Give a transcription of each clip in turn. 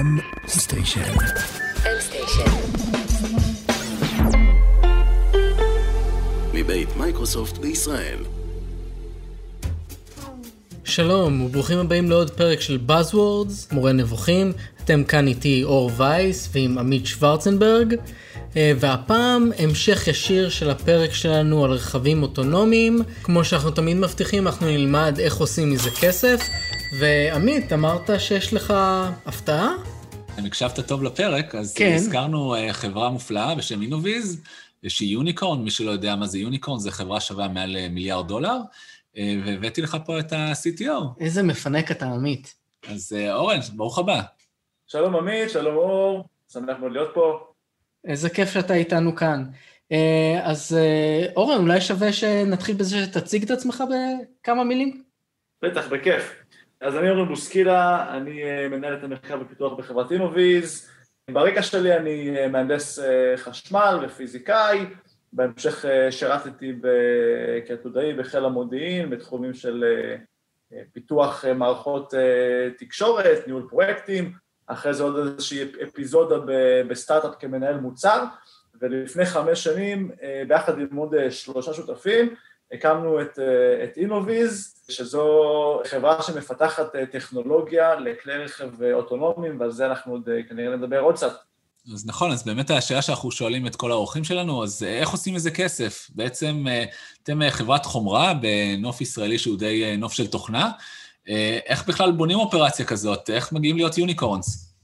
M Station. מבית מייקרוסופט בישראל. שלום וברוכים הבאים לעוד פרק של Buzzwords, מורה נבוכים. אתם כאן איתי אור וייס ועם עמית שוורצנברג. אה, והפעם המשך ישיר של הפרק שלנו על רכבים אוטונומיים. כמו שאנחנו תמיד מבטיחים, אנחנו נלמד איך עושים מזה כסף. ועמית, אמרת שיש לך הפתעה? אם הקשבת טוב לפרק, אז כן. הזכרנו אה, חברה מופלאה בשם אינוויז, שהיא יוניקורן, מי שלא יודע מה זה יוניקורן, זו חברה שווה מעל אה, מיליארד דולר, אה, והבאתי לך פה את ה-CTO. איזה מפנק אתה, עמית. אז אורן, ברוך הבא. שלום עמית, שלום אור, שמח מאוד להיות פה. איזה כיף שאתה איתנו כאן. אז אורן, אולי שווה שנתחיל בזה שתציג את עצמך בכמה מילים? בטח, בכיף. אז אני אורן בוסקילה, אני אה, מנהל את המחקר ופיתוח בחברת אינוויז. ברקע שלי אני אה, מהנדס אה, חשמל ופיזיקאי, בהמשך שירתתי כעתודאי בחיל המודיעין בתחומים של פיתוח מערכות תקשורת, ניהול פרויקטים, אחרי זה עוד איזושהי אפיזודה בסטארט-אפ כמנהל מוצר, ולפני חמש שנים, ביחד עם עוד שלושה שותפים, הקמנו את, אה, את אינוויז, שזו חברה שמפתחת אה, טכנולוגיה לכלי רכב אה, אוטונומיים, ועל זה אנחנו עוד אה, כנראה נדבר עוד קצת. אז נכון, אז באמת השאלה שאנחנו שואלים את כל האורחים שלנו, אז איך עושים מזה כסף? בעצם אתם חברת חומרה בנוף ישראלי שהוא די נוף של תוכנה. איך בכלל בונים אופרציה כזאת? איך מגיעים להיות יוניקורנס?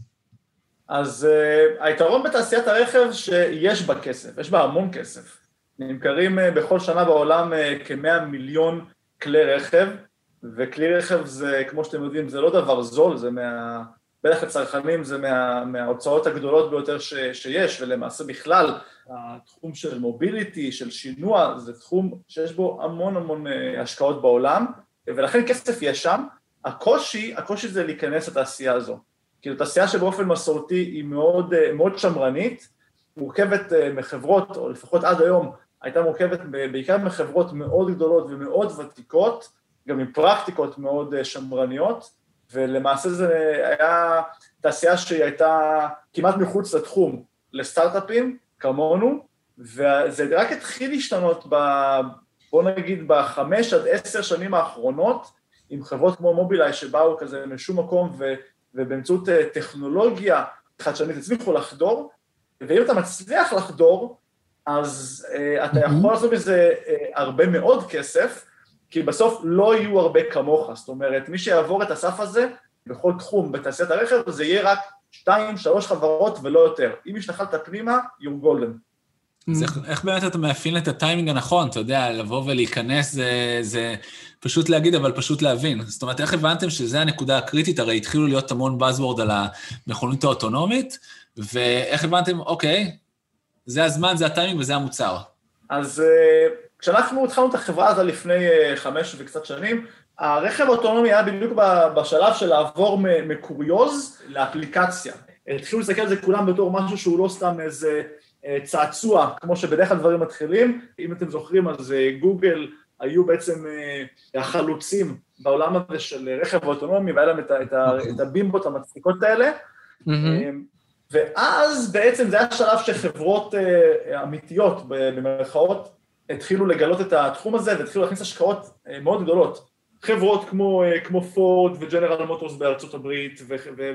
אז uh, היתרון בתעשיית הרכב שיש בה כסף, יש בה המון כסף. נמכרים uh, בכל שנה בעולם uh, כמאה מיליון כלי רכב, וכלי רכב זה, כמו שאתם יודעים, זה לא דבר זול, זה מה... בטח לצרכנים זה מה, מההוצאות הגדולות ביותר ש, שיש, ולמעשה בכלל התחום של מוביליטי, של שינוע, זה תחום שיש בו המון המון uh, השקעות בעולם, ולכן כסף יש שם. הקושי, הקושי זה להיכנס לתעשייה הזו. כאילו תעשייה שבאופן מסורתי היא מאוד, אה, מאוד שמרנית, מורכבת אה, מחברות, או לפחות עד היום הייתה מורכבת בעיקר מחברות מאוד גדולות ומאוד ותיקות, גם עם פרקטיקות מאוד אה, שמרניות, ולמעשה זה היה תעשייה שהיא הייתה כמעט מחוץ לתחום לסטארט-אפים כמונו, וזה רק התחיל להשתנות ב... בוא נגיד בחמש עד עשר שנים האחרונות, עם חברות כמו מובילאיי שבאו כזה משום מקום ו... ובאמצעות אה, טכנולוגיה חדשנית הצליחו לחדור, ואם אתה מצליח לחדור, אז uh, אתה יכול לעשות מזה uh, הרבה מאוד כסף, כי בסוף לא יהיו הרבה כמוך, זאת אומרת, מי שיעבור את הסף הזה בכל תחום בתעשיית הרכב, זה יהיה רק שתיים, שלוש חברות ולא יותר. אם השתחלת פנימה, you're golden. אז איך, איך באמת אתה מאפיין את הטיימינג הנכון? אתה יודע, לבוא ולהיכנס זה, זה פשוט להגיד, אבל פשוט להבין. זאת אומרת, איך הבנתם שזו הנקודה הקריטית? הרי התחילו להיות המון Buzzword על המכונית האוטונומית, ואיך הבנתם, אוקיי, זה הזמן, זה הטיימינג וזה המוצר. אז uh, כשאנחנו התחלנו את החברה הזו לפני uh, חמש וקצת שנים, הרכב האוטונומי היה בדיוק בשלב של לעבור מקוריוז לאפליקציה. התחילו להסתכל על זה כולם בתור משהו שהוא לא סתם איזה אה, צעצוע, כמו שבדרך כלל דברים מתחילים. אם אתם זוכרים, אז אה, גוגל היו בעצם אה, החלוצים בעולם הזה של רכב אוטונומי, והיה להם את, ה- את, ה- את הבימבות המצחיקות האלה. ואז בעצם זה היה שלב שחברות אה, אמיתיות, במרכאות, התחילו לגלות את התחום הזה והתחילו להכניס השקעות אה, מאוד גדולות. חברות כמו, אה, כמו פורד וג'נרל מוטורס בארצות הברית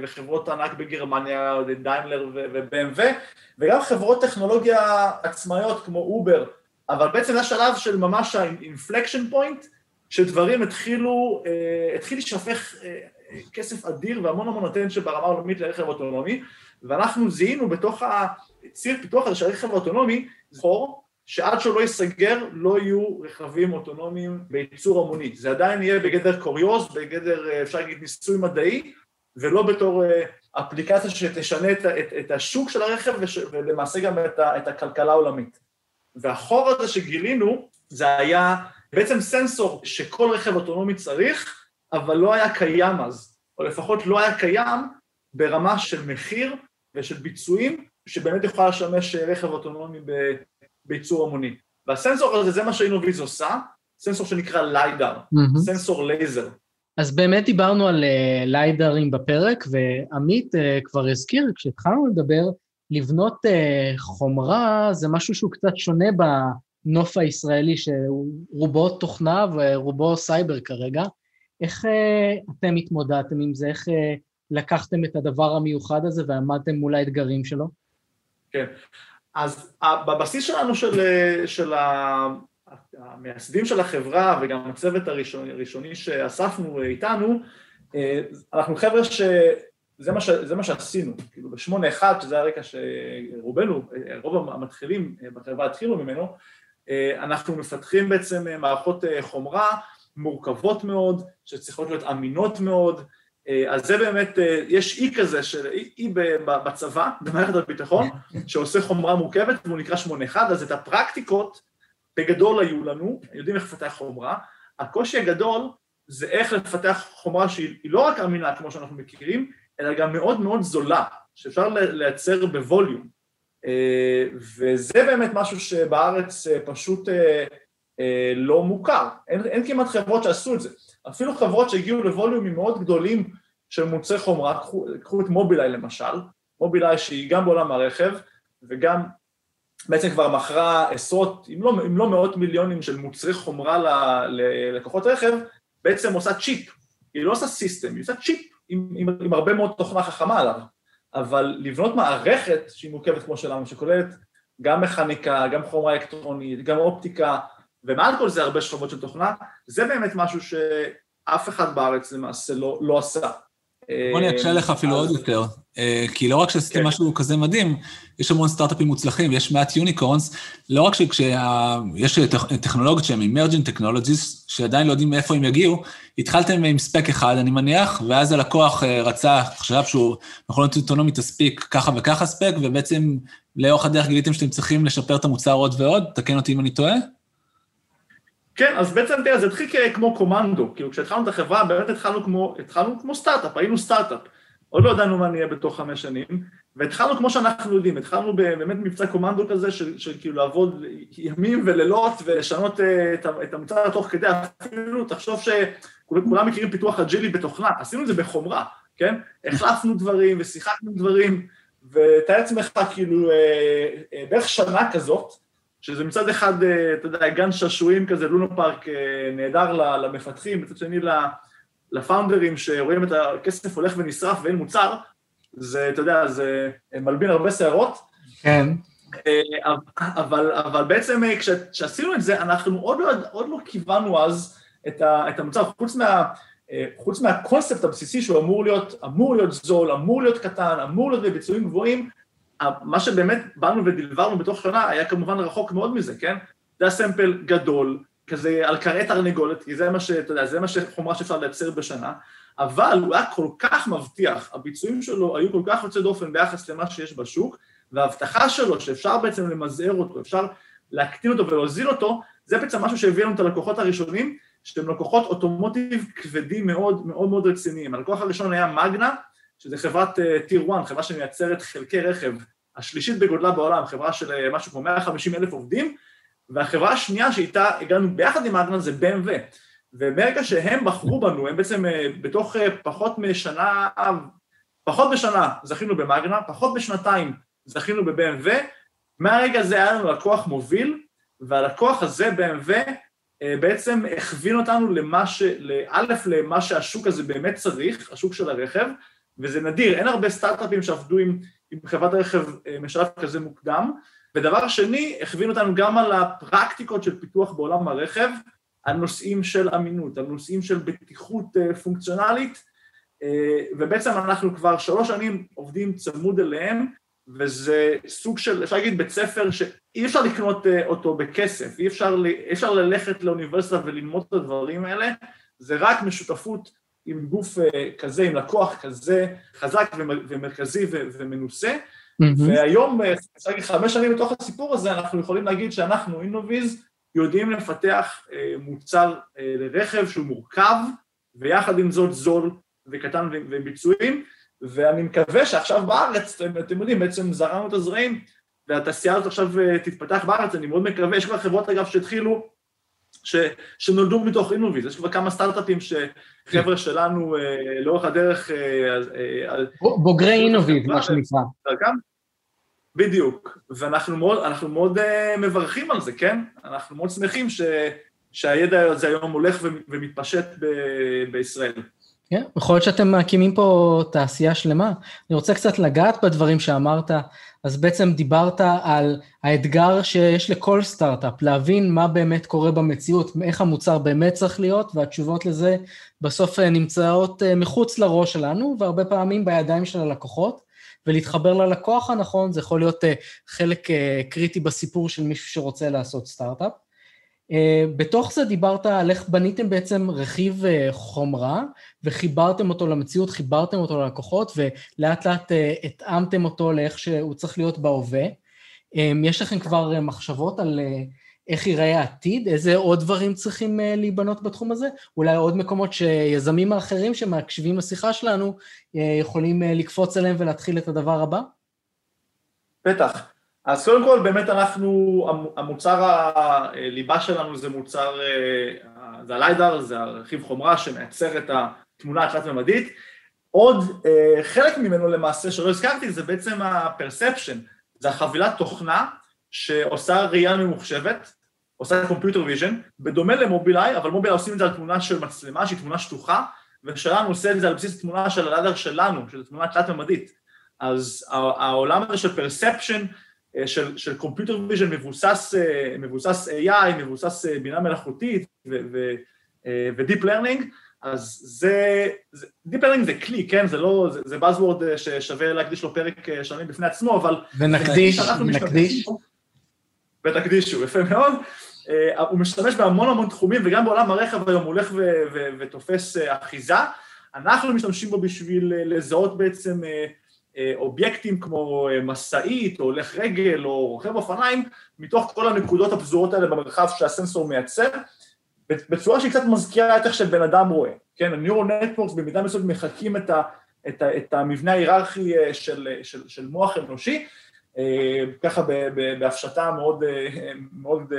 וחברות ענק בגרמניה, דיימלר ו- ו-BMW וגם חברות טכנולוגיה עצמאיות כמו אובר, אבל בעצם זה השלב של ממש ה-inflection point, שדברים התחילו, התחיל להישפך כסף אדיר והמון המון attention ברמה העולמית לרכב אוטונומי, ואנחנו זיהינו בתוך הציר פיתוח הזה של הרכב האוטונומי, זכור שעד שהוא לא ייסגר לא יהיו רכבים אוטונומיים בייצור המוני. זה עדיין יהיה בגדר קוריוז, בגדר, אה, אפשר להגיד, ניסוי מדעי, ולא בתור אה, אפליקציה שתשנה את, את, את השוק של הרכב וש, ולמעשה גם את, ה, את הכלכלה העולמית. והחור הזה שגילינו, זה היה בעצם סנסור שכל רכב אוטונומי צריך, אבל לא היה קיים אז, או לפחות לא היה קיים ברמה של מחיר ושל ביצועים, שבאמת יכולה לשמש רכב אוטונומי בייצור המוני. והסנסור הזה, זה מה שאינוויז עושה, סנסור שנקרא ליידר, מהמם. סנסור לייזר. אז באמת דיברנו על אה, ליידרים בפרק, ועמית אה, כבר הזכיר, כשהתחלנו לדבר, לבנות uh, חומרה זה משהו שהוא קצת שונה בנוף הישראלי, שרובו תוכנה ורובו סייבר כרגע. איך uh, אתם התמודדתם עם זה? איך uh, לקחתם את הדבר המיוחד הזה ועמדתם מול האתגרים שלו? כן, אז בבסיס שלנו של, של המייסדים של החברה וגם הצוות הראשוני, הראשוני שאספנו איתנו, אנחנו חבר'ה שזה מה, ש, מה שעשינו, כאילו בשמונה אחד, שזה הרקע שרובנו, רוב המתחילים בחברה התחילו ממנו, אנחנו מפתחים בעצם מערכות חומרה מורכבות מאוד, שצריכות להיות אמינות מאוד, אז זה באמת, יש אי כזה, של, אי בצבא, במערכת הביטחון, שעושה חומרה מורכבת והוא נקרא 8-1, אז את הפרקטיקות בגדול היו לנו, יודעים איך לפתח חומרה, הקושי הגדול זה איך לפתח חומרה שהיא לא רק אמינה כמו שאנחנו מכירים, אלא גם מאוד מאוד זולה, שאפשר לייצר בווליום. וזה באמת משהו שבארץ פשוט לא מוכר, אין, אין כמעט חברות שעשו את זה. אפילו חברות שהגיעו לווליומים מאוד גדולים של מוצרי חומרה, קחו, קחו את מובילאיי למשל, מובילאיי שהיא גם בעולם הרכב וגם בעצם כבר מכרה עשרות, אם לא, אם לא מאות מיליונים של מוצרי חומרה ללקוחות רכב, בעצם עושה צ'יפ, היא לא עושה system, היא עושה צ'יפ עם, עם, עם הרבה מאוד תוכנה חכמה עליו, אבל לבנות מערכת שהיא מורכבת כמו שלנו, שכוללת גם מכניקה, גם חומרה אלקטרונית, גם אופטיקה, ומעל כל זה הרבה שכבות של תוכנה, זה באמת משהו שאף אחד בארץ למעשה לא, לא עשה. בוא אני אקשה לך אפילו עוד יותר, אה, כי לא רק שעשיתם כן. משהו כזה מדהים, יש המון סטארט-אפים מוצלחים, יש מעט יוניקורנס, לא רק שיש טכנולוגיות שהן emerging technologies, שעדיין לא יודעים מאיפה הם יגיעו, התחלתם עם ספק אחד, אני מניח, ואז הלקוח אה, רצה, חשב שהוא מכונות אוטונומית תספיק ככה וככה ספק, ובעצם לאורך הדרך גיליתם שאתם צריכים לשפר את המוצר עוד ועוד, תקן אותי אם אני טועה. כן, אז בעצם תראה, זה התחיל כמו קומנדו, כאילו כשהתחלנו את החברה באמת התחלנו כמו, התחלנו כמו סטארט-אפ, היינו סטארט-אפ, עוד לא ידענו מה נהיה בתוך חמש שנים, והתחלנו כמו שאנחנו יודעים, התחלנו באמת מבצע קומנדו כזה של, של כאילו לעבוד ימים ולילות ולשנות אה, את, את המוצר תוך כדי, אפילו תחשוב שכולם מכירים פיתוח אג'ילי בתוכנה, עשינו את זה בחומרה, כן? החלפנו דברים ושיחקנו דברים, ותאר לעצמך כאילו אה, אה, בערך שנה כזאת, שזה מצד אחד, אה, אתה יודע, גן שעשועים כזה, לונו פארק אה, נהדר למפתחים, מצד שני לפאונדרים שרואים את הכסף הולך ונשרף ואין מוצר, זה, אתה יודע, זה מלבין הרבה שערות. כן. אה, אבל, אבל בעצם כשעשינו את זה, אנחנו עוד לא, עוד לא כיוונו אז את, ה, את המוצר, חוץ, מה, חוץ מהקונספט הבסיסי שהוא אמור להיות, אמור להיות זול, אמור להיות קטן, אמור להיות בביצועים גבוהים, מה שבאמת באנו ודלברנו בתוך שנה היה כמובן רחוק מאוד מזה, כן? זה היה סמפל גדול, כזה על קרעי תרנגולת, כי זה מה ש... אתה יודע, זה מה שחומרה שאפשר לייצר בשנה, אבל הוא היה כל כך מבטיח, הביצועים שלו היו כל כך יוצא דופן ביחס למה שיש בשוק, וההבטחה שלו שאפשר בעצם למזער אותו, אפשר להקטין אותו ולהוזיל אותו, זה בעצם משהו שהביא לנו את הלקוחות הראשונים, שהם לקוחות אוטומוטיב כבדים מאוד מאוד מאוד רציניים. הלקוח הראשון היה מגנה, שזה חברת טיר uh, 1, חברה שמייצרת חלקי רכב, השלישית בגודלה בעולם, חברה של uh, משהו כמו 150 אלף עובדים, והחברה השנייה שאיתה הגענו ביחד עם אגנן זה BMW. ומרגע שהם בחרו בנו, הם בעצם uh, בתוך uh, פחות משנה, פחות משנה זכינו במאגנה, פחות משנתיים זכינו ב-BMW, מהרגע הזה היה לנו לקוח מוביל, והלקוח הזה, BMW, בעצם הכווין אותנו למה ש... א', למה שהשוק הזה באמת צריך, השוק של הרכב, וזה נדיר, אין הרבה סטארט-אפים שעבדו עם, עם חברת רכב אה, משלב כזה מוקדם. ודבר שני, הכווין אותנו גם על הפרקטיקות של פיתוח בעולם הרכב, על נושאים של אמינות, על נושאים של בטיחות אה, פונקציונלית, אה, ובעצם אנחנו כבר שלוש שנים עובדים צמוד אליהם, וזה סוג של, אפשר להגיד, בית ספר שאי אפשר לקנות אותו בכסף, אי אפשר, אי אפשר ללכת לאוניברסיטה וללמוד את הדברים האלה, זה רק משותפות עם גוף אה, כזה, עם לקוח כזה חזק ומרכזי ומנוסה. והיום, אה, אפשר להגיד חמש שנים בתוך הסיפור הזה, אנחנו יכולים להגיד שאנחנו, אינוויז, יודעים לפתח אה, מוצר לרכב שהוא מורכב, ויחד עם זאת זול וקטן וביצועים, ואני מקווה שעכשיו בארץ, אתם, אתם יודעים, בעצם זרענו את הזרעים, והתעשייה הזאת עכשיו תתפתח בארץ, אני מאוד מקווה, יש כבר חברות אגב שהתחילו ש, שנולדו מתוך אינוביז, יש כבר כמה סטארט-אפים שחבר'ה שלנו לאורך הדרך... בוגרי אינוביז, מה שנקרא. בדיוק, ואנחנו מאוד, מאוד מברכים על זה, כן? אנחנו מאוד שמחים ש, שהידע הזה היום הולך ומתפשט ב, בישראל. כן, יכול להיות שאתם מקימים פה תעשייה שלמה. אני רוצה קצת לגעת בדברים שאמרת, אז בעצם דיברת על האתגר שיש לכל סטארט-אפ, להבין מה באמת קורה במציאות, איך המוצר באמת צריך להיות, והתשובות לזה בסוף נמצאות מחוץ לראש שלנו, והרבה פעמים בידיים של הלקוחות, ולהתחבר ללקוח הנכון, זה יכול להיות חלק קריטי בסיפור של מישהו שרוצה לעשות סטארט-אפ. בתוך זה דיברת על איך בניתם בעצם רכיב חומרה, וחיברתם אותו למציאות, חיברתם אותו ללקוחות, ולאט לאט התאמתם אותו לאיך שהוא צריך להיות בהווה. יש לכם כבר מחשבות על איך ייראה העתיד? איזה עוד דברים צריכים להיבנות בתחום הזה? אולי עוד מקומות שיזמים האחרים שמקשיבים לשיחה שלנו יכולים לקפוץ אליהם ולהתחיל את הדבר הבא? בטח. אז קודם כל, באמת אנחנו, המוצר הליבה שלנו זה מוצר, זה הליידר, זה הרכיב חומרה שמייצר את התמונה התלת-ממדית. עוד חלק ממנו למעשה שלא הזכרתי זה בעצם ה-perception, זה החבילת תוכנה שעושה ראייה ממוחשבת, עושה computer vision, בדומה למובילאיי, אבל מובילאיי עושים את זה על תמונה של מצלמה שהיא תמונה שטוחה, ושלנו עושה את זה על בסיס תמונה של הליידר שלנו, של תמונה תלת-ממדית. אז העולם הזה של perception, של, של Computer Vision מבוסס, מבוסס AI, מבוסס בינה מלאכותית ו-Deep Learning, אז זה, Deep Learning זה כלי, כן? זה לא, זה, זה Buzzword ששווה להקדיש לו פרק שלמים בפני עצמו, אבל... ונקדיש, ונקדיש. ותקדישו, יפה מאוד. הוא משתמש בהמון המון תחומים, וגם בעולם הרכב היום הוא הולך ותופס אחיזה. אנחנו משתמשים בו בשביל לזהות בעצם אובייקטים כמו משאית, או הולך רגל, או רוכב אופניים, מתוך כל הנקודות הפזורות האלה במרחב שהסנסור מייצר, בצורה שהיא קצת מזכירה את איך שבן אדם רואה, כן? ה-Neural Networks במידה מסוימת מחקים את, ה, את, ה, את המבנה ההיררכי של, של, של מוח אנושי, ככה בהפשטה מאוד, מאוד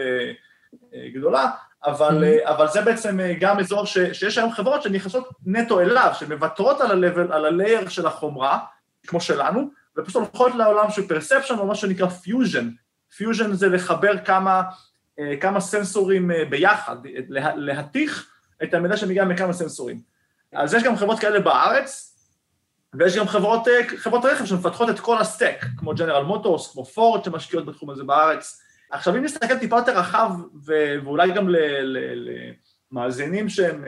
גדולה, אבל, mm-hmm. אבל זה בעצם גם אזור ש, שיש היום חברות שנכנסות נטו אליו, שמוותרות על ה-level, על ה-layer של החומרה, כמו שלנו, ופשוט הולכות לעולם של perception, או מה שנקרא fusion. fusion זה לחבר כמה, כמה סנסורים ביחד, לה, להתיך את המידע שמגיע מכמה סנסורים. אז יש גם חברות כאלה בארץ, ויש גם חברות, חברות רכב שמפתחות את כל ה stack, כמו ג'נרל מוטורס, כמו פורד שמשקיעות בתחום הזה בארץ. עכשיו, אם נסתכל טיפה יותר רחב, ואולי גם למאזינים שהם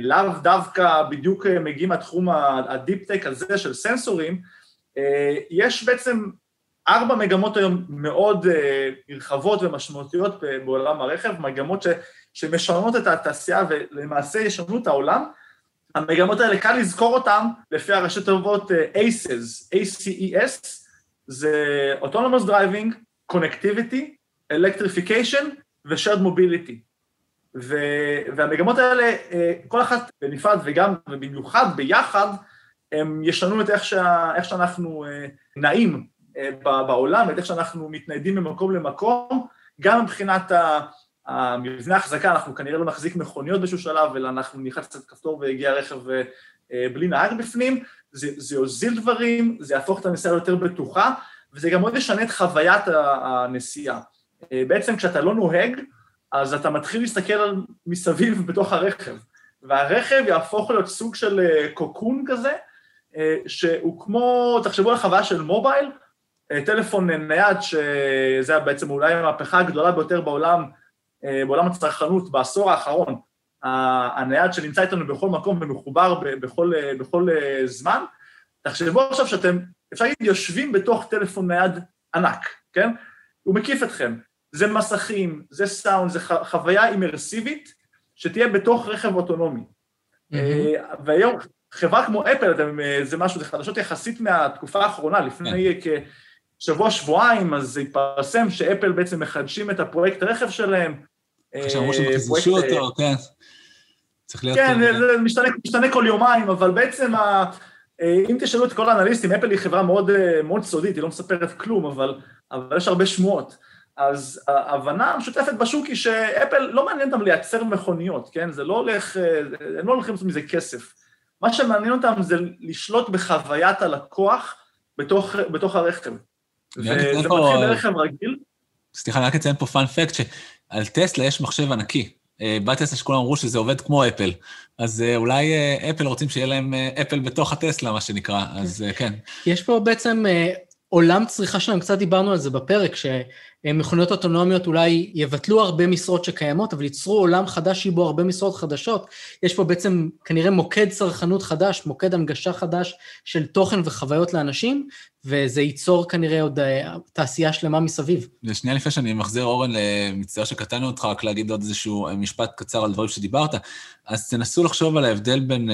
לאו דווקא בדיוק מגיעים מהתחום ה deep-tech הזה של סנסורים, יש בעצם ארבע מגמות היום מאוד נרחבות ומשמעותיות בעולם הרכב, מגמות ש, שמשנות את התעשייה ולמעשה ישנו את העולם. המגמות האלה, קל לזכור אותן לפי הראשי תיבות ACES, A-C-E-S, זה Autonomous Driving, Connectivity, Electrification ו-Shared Mobility. והמגמות האלה, כל אחת בנפרד וגם ובמיוחד ביחד, הם ישנו את איך, שה, איך שאנחנו נעים בעולם, את איך שאנחנו מתניידים ממקום למקום, גם מבחינת המבנה ההחזקה, אנחנו כנראה לא נחזיק מכוניות באיזשהו שלב, אלא אנחנו נלחץ קצת כפתור ויגיע רכב בלי נהג בפנים, זה, זה יוזיל דברים, זה יהפוך את הנסיעה יותר בטוחה, וזה גם מאוד ישנה את חוויית הנסיעה. בעצם כשאתה לא נוהג, אז אתה מתחיל להסתכל על מסביב בתוך הרכב, והרכב יהפוך להיות סוג של קוקון כזה, שהוא כמו, תחשבו על חוויה של מובייל, טלפון נייד, שזה בעצם אולי המהפכה הגדולה ביותר בעולם, בעולם הצרכנות בעשור האחרון, הנייד שנמצא איתנו בכל מקום ומחובר בכל, בכל זמן, תחשבו עכשיו שאתם, אפשר להגיד, יושבים בתוך טלפון נייד ענק, כן? הוא מקיף אתכם. זה מסכים, זה סאונד, זה חוויה אימרסיבית שתהיה בתוך רכב אוטונומי. Mm-hmm. והיום, חברה כמו אפל, זה משהו, זה חדשות יחסית מהתקופה האחרונה, לפני כן. כשבוע-שבועיים, אז זה התפרסם שאפל בעצם מחדשים את הפרויקט הרכב שלהם. כשאמרו שהם חידשו אותו, כן. צריך להיות... כן, זה משתנה, משתנה כל יומיים, אבל בעצם, ה... אם תשאלו את כל האנליסטים, אפל היא חברה מאוד, מאוד סודית, היא לא מספרת כלום, אבל, אבל יש הרבה שמועות. אז ההבנה המשותפת בשוק היא שאפל לא מעניין אותם לייצר מכוניות, כן? זה לא הולך, הם לא הולכים לעשות מזה כסף. מה שמעניין אותם זה לשלוט בחוויית הלקוח בתוך, בתוך הרכב. וזה מתחיל ברכב רגיל. סליחה, אני רק אציין פה פאנפקט, שעל טסלה יש מחשב ענקי. אה, בטסלה שכולם אמרו שזה עובד כמו אפל. אז אה, אולי אה, אפל רוצים שיהיה להם אפל בתוך הטסלה, מה שנקרא, אז כן. יש פה בעצם עולם צריכה שלהם, קצת דיברנו על זה בפרק, שמכוניות אוטונומיות אולי יבטלו הרבה משרות שקיימות, אבל ייצרו עולם חדש שיהיו בו הרבה משרות חדשות. יש פה בעצם כנראה מוקד צרכנות חדש, מוקד הנגשה חדש של תוכן וחוויות לאנשים, וזה ייצור כנראה עוד אה, תעשייה שלמה מסביב. ושנייה לפני שאני מחזיר, אורן, מצטער שקטענו אותך, רק להגיד עוד איזשהו משפט קצר על דברים שדיברת, אז תנסו לחשוב על ההבדל בין...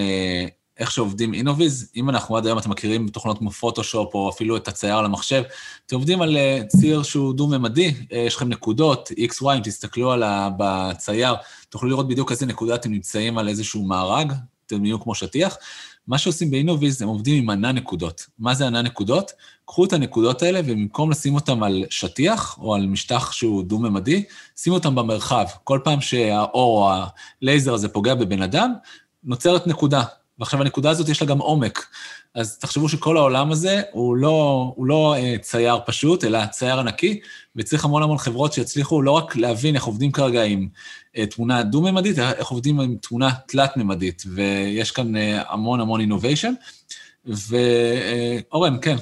איך שעובדים אינוויז, אם אנחנו עד היום, אתם מכירים תוכנות כמו פוטושופ, או אפילו את הצייר על המחשב, אתם עובדים על אה, ציר שהוא דו-ממדי, אה, יש לכם נקודות, x, y, אם תסתכלו על ה... בצייר, תוכלו לראות בדיוק איזה נקודה אתם נמצאים על איזשהו מארג, אתם נהיו כמו שטיח. מה שעושים באינוויז, הם עובדים עם ענה נקודות. מה זה ענה נקודות? קחו את הנקודות האלה, ובמקום לשים אותם על שטיח, או על משטח שהוא דו-ממדי, שימו אותם במרחב. כל פעם שהאור או הלייזר הזה פוגע בבן אדם, נוצרת נקודה. ועכשיו הנקודה הזאת יש לה גם עומק. אז תחשבו שכל העולם הזה הוא לא, הוא לא אה, צייר פשוט, אלא צייר ענקי, וצריך המון המון חברות שיצליחו לא רק להבין איך עובדים כרגע עם אה, תמונה דו-ממדית, אלא איך עובדים עם תמונה תלת-ממדית, ויש כאן אה, המון המון innovation. ואורן, כן,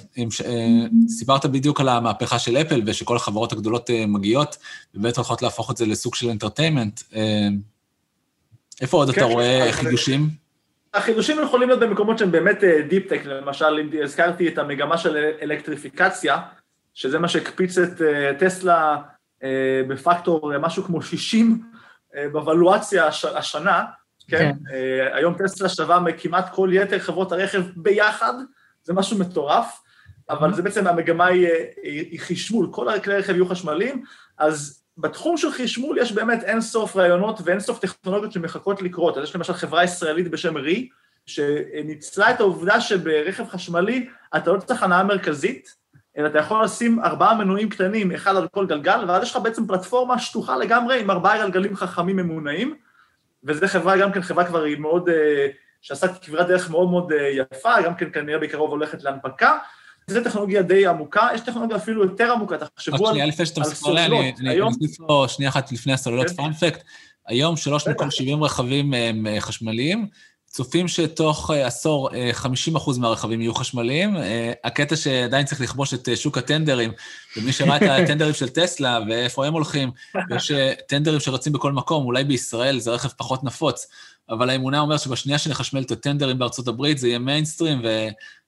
סיפרת בדיוק על המהפכה של אפל ושכל החברות הגדולות מגיעות, ובאמת הולכות להפוך את זה לסוג של entertainment. איפה עוד אתה כן, רואה חידושים? החידושים יכולים להיות במקומות שהם באמת deep-tech, אה, למשל, אם הזכרתי את המגמה של אלקטריפיקציה, שזה מה שהקפיץ את אה, טסלה אה, בפקטור משהו כמו 60 בוולואציה השנה, כן? כן. היום טסלה שווה מכמעט כל יתר חברות הרכב ביחד, זה משהו מטורף, אבל זה בעצם המגמה היא, חישמול, כל כלי הרכב יהיו חשמליים, אז בתחום של חשמול יש באמת אין סוף רעיונות ואין סוף טכנולוגיות שמחכות לקרות. אז יש למשל חברה ישראלית בשם רי, שניצלה את העובדה שברכב חשמלי אתה לא צריך הנאה מרכזית, אלא אתה יכול לשים ארבעה מנועים קטנים, אחד על כל גלגל, ואז יש לך בעצם פלטפורמה שטוחה לגמרי עם ארבעה גלגלים חכמים ממונעים, וזו חברה, גם כן חברה כבר היא מאוד, אה, שעשה כברת דרך מאוד מאוד אה, יפה, גם כן כנראה בקרוב הולכת להנפקה, זו טכנולוגיה די עמוקה, יש טכנולוגיה אפילו יותר עמוקה, תחשבו על, מסתכל עליה, אני אוסיף פה שנייה אחת לפני הסוללות פאנפקט. היום שלוש מכל 70 רכבים הם אה, חשמליים, צופים שתוך אה, עשור 50 אה, אחוז מהרכבים יהיו חשמליים. הקטע שעדיין צריך לכבוש את שוק הטנדרים, ומי שראה את הטנדרים של טסלה ואיפה הם הולכים, יש טנדרים שרצים בכל מקום, אולי בישראל זה רכב פחות נפוץ, אבל האמונה אומר שבשנייה שנחשמל את הטנדרים בארצות הברית זה יהיה מיינסטרים,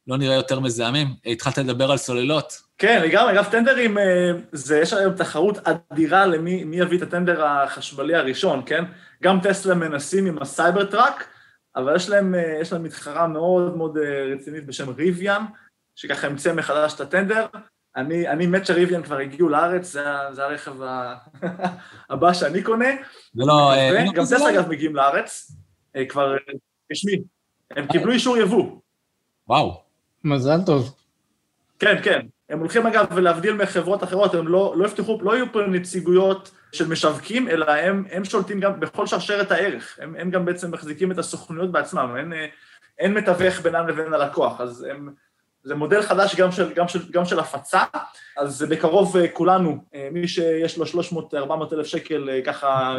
לא נראה יותר מזהמים. התחלת לדבר על סוללות. כן, לגמרי, אגב, טנדרים, אה, זה, יש היום תחרות אדירה למי יביא את הטנדר החשמלי הראשון, כן? גם טסלה מנסים עם הסייבר טראק, אבל יש להם, אה, יש להם מתחרה מאוד מאוד אה, רצינית בשם ריוויאן, שככה המציא מחדש את הטנדר. אני, אני מת שריוויאן כבר הגיעו לארץ, זה, זה הרכב הבא שאני קונה. זה לא... גם טסלה אגב מגיעים לארץ, כבר רשמי. הם קיבלו אישור יבוא. וואו. מזל טוב. כן, כן. הם הולכים אגב, להבדיל מחברות אחרות, הם לא, לא יפתחו, לא יהיו פה נציגויות של משווקים, אלא הם, הם שולטים גם בכל שרשרת הערך. הם, הם גם בעצם מחזיקים את הסוכנויות בעצמם, אין, אין מתווך בינם לבין הלקוח, אז הם, זה מודל חדש גם של, גם, של, גם של הפצה, אז בקרוב אה, כולנו, אה, מי שיש לו 300-400 אלף שקל אה, ככה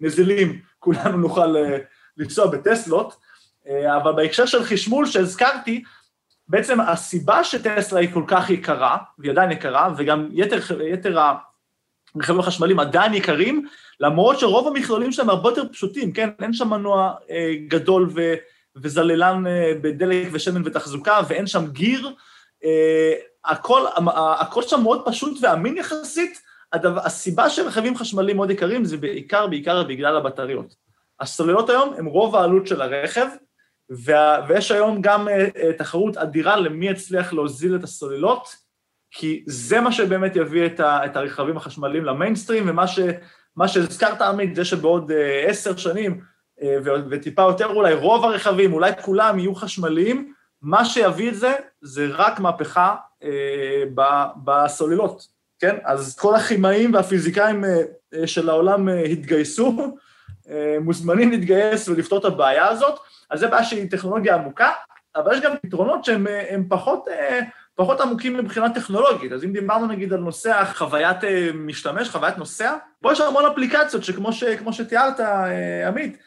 נזילים, כולנו נוכל לנסוע בטסלות, אבל בהקשר של חשמול שהזכרתי, בעצם הסיבה שטסלה היא כל כך יקרה, והיא עדיין יקרה, וגם יתר, יתר הרכבים החשמליים עדיין יקרים, למרות שרוב המכלולים שלהם הרבה יותר פשוטים, כן? אין שם מנוע אה, גדול ו, וזללן אה, בדלק ושמן ותחזוקה, ואין שם גיר. אה, הכל, הכל שם מאוד פשוט ואמין יחסית. הדבר, הסיבה שרכבים חשמליים מאוד יקרים זה בעיקר, בעיקר בגלל הבטריות. הסוללות היום הם רוב העלות של הרכב, וה, ויש היום גם uh, תחרות אדירה למי יצליח להוזיל את הסוללות, כי זה מה שבאמת יביא את, ה, את הרכבים החשמליים למיינסטרים, ומה ש, שהזכרת, עמית, זה שבעוד uh, עשר שנים, uh, וטיפה יותר אולי, רוב הרכבים, אולי כולם יהיו חשמליים, מה שיביא את זה, זה רק מהפכה uh, בסוללות. כן? אז כל הכימאים והפיזיקאים של העולם התגייסו, מוזמנים להתגייס ולפתור את הבעיה הזאת, אז זו בעיה שהיא טכנולוגיה עמוקה, אבל יש גם פתרונות שהם פחות, פחות עמוקים מבחינה טכנולוגית. אז אם דיברנו נגיד על נושא החוויית משתמש, חוויית נוסע, פה יש המון אפליקציות שכמו ש, שתיארת, עמית,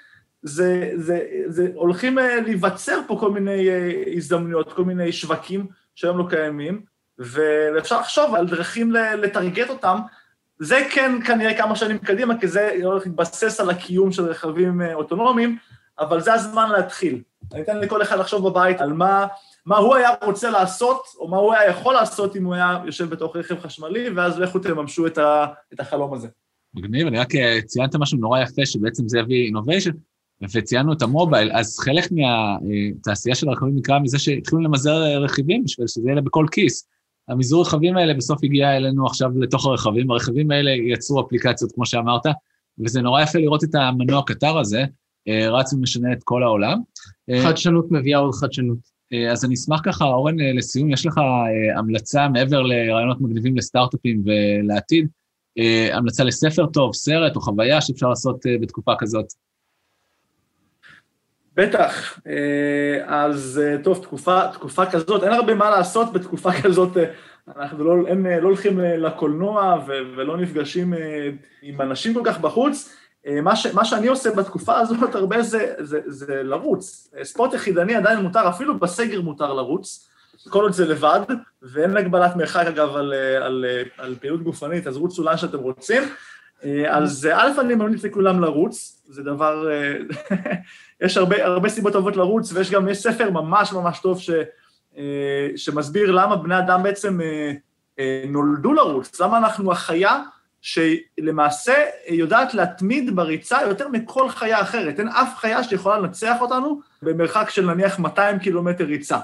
זה, זה, זה הולכים להיווצר פה כל מיני הזדמנויות, כל מיני שווקים שהיום לא קיימים, ואפשר לחשוב על דרכים לטרגט אותם. זה כן כנראה כמה שנים קדימה, כי זה הולך להתבסס על הקיום של רכבים אוטונומיים, אבל זה הזמן להתחיל. אני אתן לכל אחד לחשוב בבית על מה, מה הוא היה רוצה לעשות, או מה הוא היה יכול לעשות אם הוא היה יושב בתוך רכב חשמלי, ואז לכו תממשו את, ה, את החלום הזה. מגניב, אני רק אה, ציינת משהו נורא יפה, שבעצם זה יביא אינוביישן, וציינו את המובייל, אז חלק מהתעשייה של הרכבים נקרא מזה שהתחילו למזער רכיבים בשביל שזה יהיה בכל כיס. המזעור רכבים האלה בסוף הגיע אלינו עכשיו לתוך הרכבים, הרכבים האלה יצרו אפליקציות, כמו שאמרת, וזה נורא יפה לראות את המנוע קטר הזה, אה, רץ ומשנה את כל העולם. אה, חדשנות מביאה עוד חדשנות. אה, אז אני אשמח ככה, אורן, לסיום, יש לך המלצה מעבר לרעיונות מגניבים לסטארט-אפים ולעתיד, המלצה לספר טוב, סרט או חוויה שאפשר לעשות בתקופה כזאת? בטח, אז טוב, תקופה, תקופה כזאת, אין הרבה מה לעשות בתקופה כזאת, אנחנו לא, הם לא הולכים לקולנוע ולא נפגשים עם אנשים כל כך בחוץ, אה, מה, ש, מה שאני עושה בתקופה הזאת הרבה זה, זה, זה לרוץ. ספורט יחידני עדיין מותר, אפילו בסגר מותר לרוץ, כל עוד זה לבד, ואין הגבלת מרחק אגב על, על, על פעילות גופנית, אז רוצו לאן שאתם רוצים. אה, אז א', אני ממליץ לכולם לרוץ, זה דבר, אה, יש הרבה, הרבה סיבות טובות לרוץ, ויש גם, יש ספר ממש ממש טוב ש, שמסביר למה בני אדם בעצם נולדו לרוץ, למה אנחנו החיה שלמעשה יודעת להתמיד בריצה יותר מכל חיה אחרת. אין אף חיה שיכולה לנצח אותנו במרחק של נניח 200 קילומטר ריצה,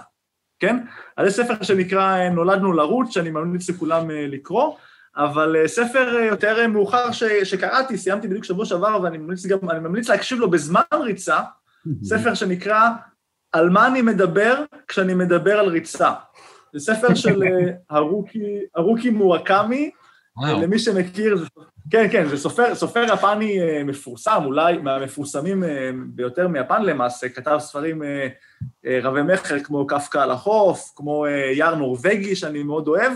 כן? אז זה ספר שנקרא נולדנו לרוץ, שאני ממליץ לכולם אה, לקרוא, אבל אה, ספר אה, יותר מאוחר ש, שקראתי, סיימתי בדיוק שבוע שעבר, ואני ממליץ גם, ממליץ להקשיב לו בזמן ריצה, ספר שנקרא על מה אני מדבר כשאני מדבר על ריצה. זה ספר של הרוקי, הרוקי מורקמי, למי שמכיר, כן, כן, זה סופר, סופר יפני אה, מפורסם, אולי מהמפורסמים אה, ביותר מיפן למעשה, כתב ספרים אה, רבי מכר כמו קפקא על החוף, כמו יער נורבגי שאני מאוד אוהב,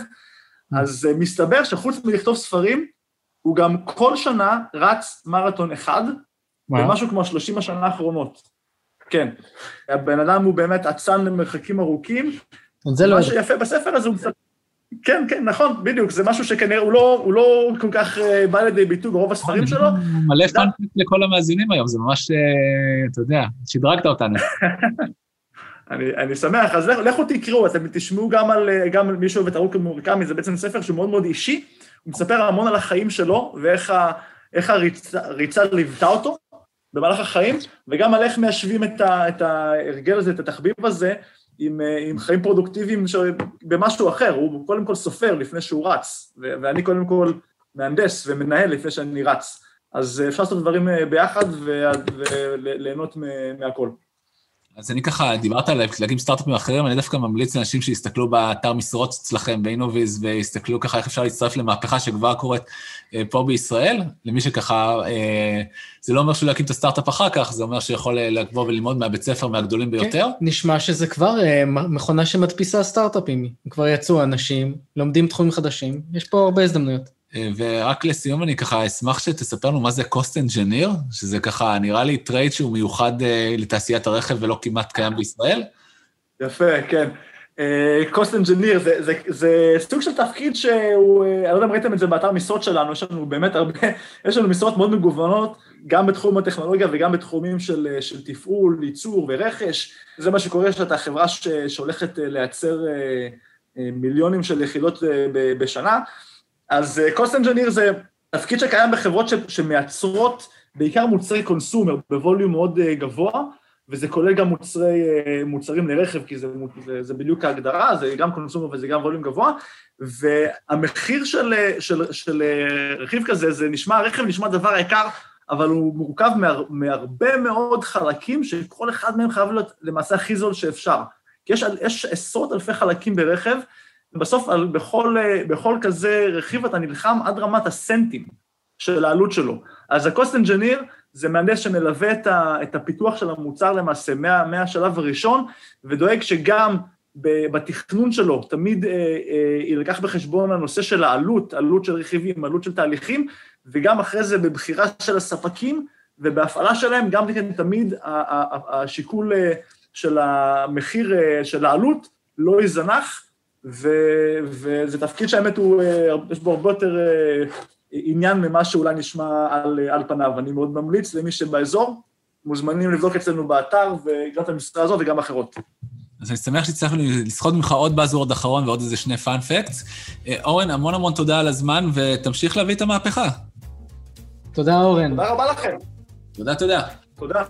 אז מסתבר שחוץ מלכתוב ספרים, הוא גם כל שנה רץ מרתון אחד, במשהו כמו 30 השנה האחרונות. כן. הבן אדם הוא באמת אצן למרחקים ארוכים. זה לא... מה שיפה בספר הזה, הוא קצת... כן, כן, נכון, בדיוק, זה משהו שכנראה הוא לא, הוא לא כל כך uh, בא לידי ביטוי ברוב הספרים שלו. מלא פאנפט לכל המאזינים היום, זה ממש, uh, אתה יודע, שדרגת אותנו. אני, אני שמח, אז לכו תקראו, אתם תשמעו גם על, אה, גם על מי שאוהב את ארוכי מורקמי, זה בעצם ספר שהוא מאוד מאוד אישי, הוא מספר המון על החיים שלו ואיך ה, הריצה, הריצה ליוותה אותו במהלך החיים, וגם על איך מיישבים את, ה, את ההרגל הזה, את התחביב הזה, עם, אה, עם חיים פרודוקטיביים ש... במששו אחר, הוא קודם כל סופר לפני שהוא רץ, ו- ואני קודם כל מהנדס ומנהל לפני שאני רץ. אז אפשר לעשות דברים אה, ביחד וליהנות מהכל. אז אני ככה, דיברת על להקים סטארט-אפים אחרים, אני דווקא ממליץ לאנשים שיסתכלו באתר משרות אצלכם, באינוויז, ויסתכלו ככה איך אפשר להצטרף למהפכה שכבר קורית אה, פה בישראל. למי שככה, אה, זה לא אומר שהוא להקים את הסטארט-אפ אחר כך, זה אומר שיכול אה, לבוא וללמוד מהבית ספר מהגדולים כן, ביותר. כן, נשמע שזה כבר מכונה שמדפיסה סטארט-אפים. כבר יצאו אנשים, לומדים תחומים חדשים, יש פה הרבה הזדמנויות. ורק לסיום אני ככה אשמח שתספר לנו מה זה cost engineer, שזה ככה נראה לי trade שהוא מיוחד לתעשיית הרכב ולא כמעט קיים בישראל. יפה, כן. cost engineer זה, זה, זה סוג של תפקיד שהוא, אני לא יודע אם ראיתם את זה באתר משרות שלנו, יש לנו באמת הרבה, יש לנו משרות מאוד מגוונות, גם בתחום הטכנולוגיה וגם בתחומים של, של תפעול, ייצור ורכש. זה מה שקורה, שאתה חברה שהולכת לייצר מיליונים של יחידות בשנה. אז cost engineer זה תפקיד שקיים בחברות ש, שמייצרות בעיקר מוצרי קונסומר בווליום מאוד גבוה, וזה כולל גם מוצרי, מוצרים לרכב, כי זה, זה, זה בדיוק ההגדרה, זה גם קונסומר וזה גם ווליום גבוה, והמחיר של, של, של רכיב כזה, זה נשמע, רכב נשמע דבר יקר, אבל הוא מורכב מהר, מהרבה מאוד חלקים, שכל אחד מהם חייב להיות למעשה הכי זול שאפשר. כי יש, יש עשרות אלפי חלקים ברכב, בסוף על, בכל, בכל כזה רכיב אתה נלחם עד רמת הסנטים של העלות שלו. אז ה-cost engineer זה מהנדס שמלווה את, ה, את הפיתוח של המוצר למעשה מה, מהשלב הראשון, ודואג שגם בתכנון שלו תמיד אה, אה, יילקח בחשבון הנושא של העלות, עלות של רכיבים, עלות של תהליכים, וגם אחרי זה בבחירה של הספקים ובהפעלה שלהם, גם כן תמיד השיקול אה, של המחיר, אה, של העלות, לא יזנח, וזה תפקיד שהאמת הוא, אה, יש בו הרבה יותר עניין ממה שאולי נשמע על, על פניו. אני מאוד ממליץ למי שבאזור, מוזמנים לבדוק אצלנו באתר, וגם את המשרה הזאת וגם אחרות. אז אני שמח שהצלחנו לסחוט ממך עוד באזוורד אחרון ועוד איזה שני פאנפקטס. אורן, המון המון תודה על הזמן, ותמשיך להביא את המהפכה. תודה, אורן. תודה רבה לכם. תודה, תודה. תודה.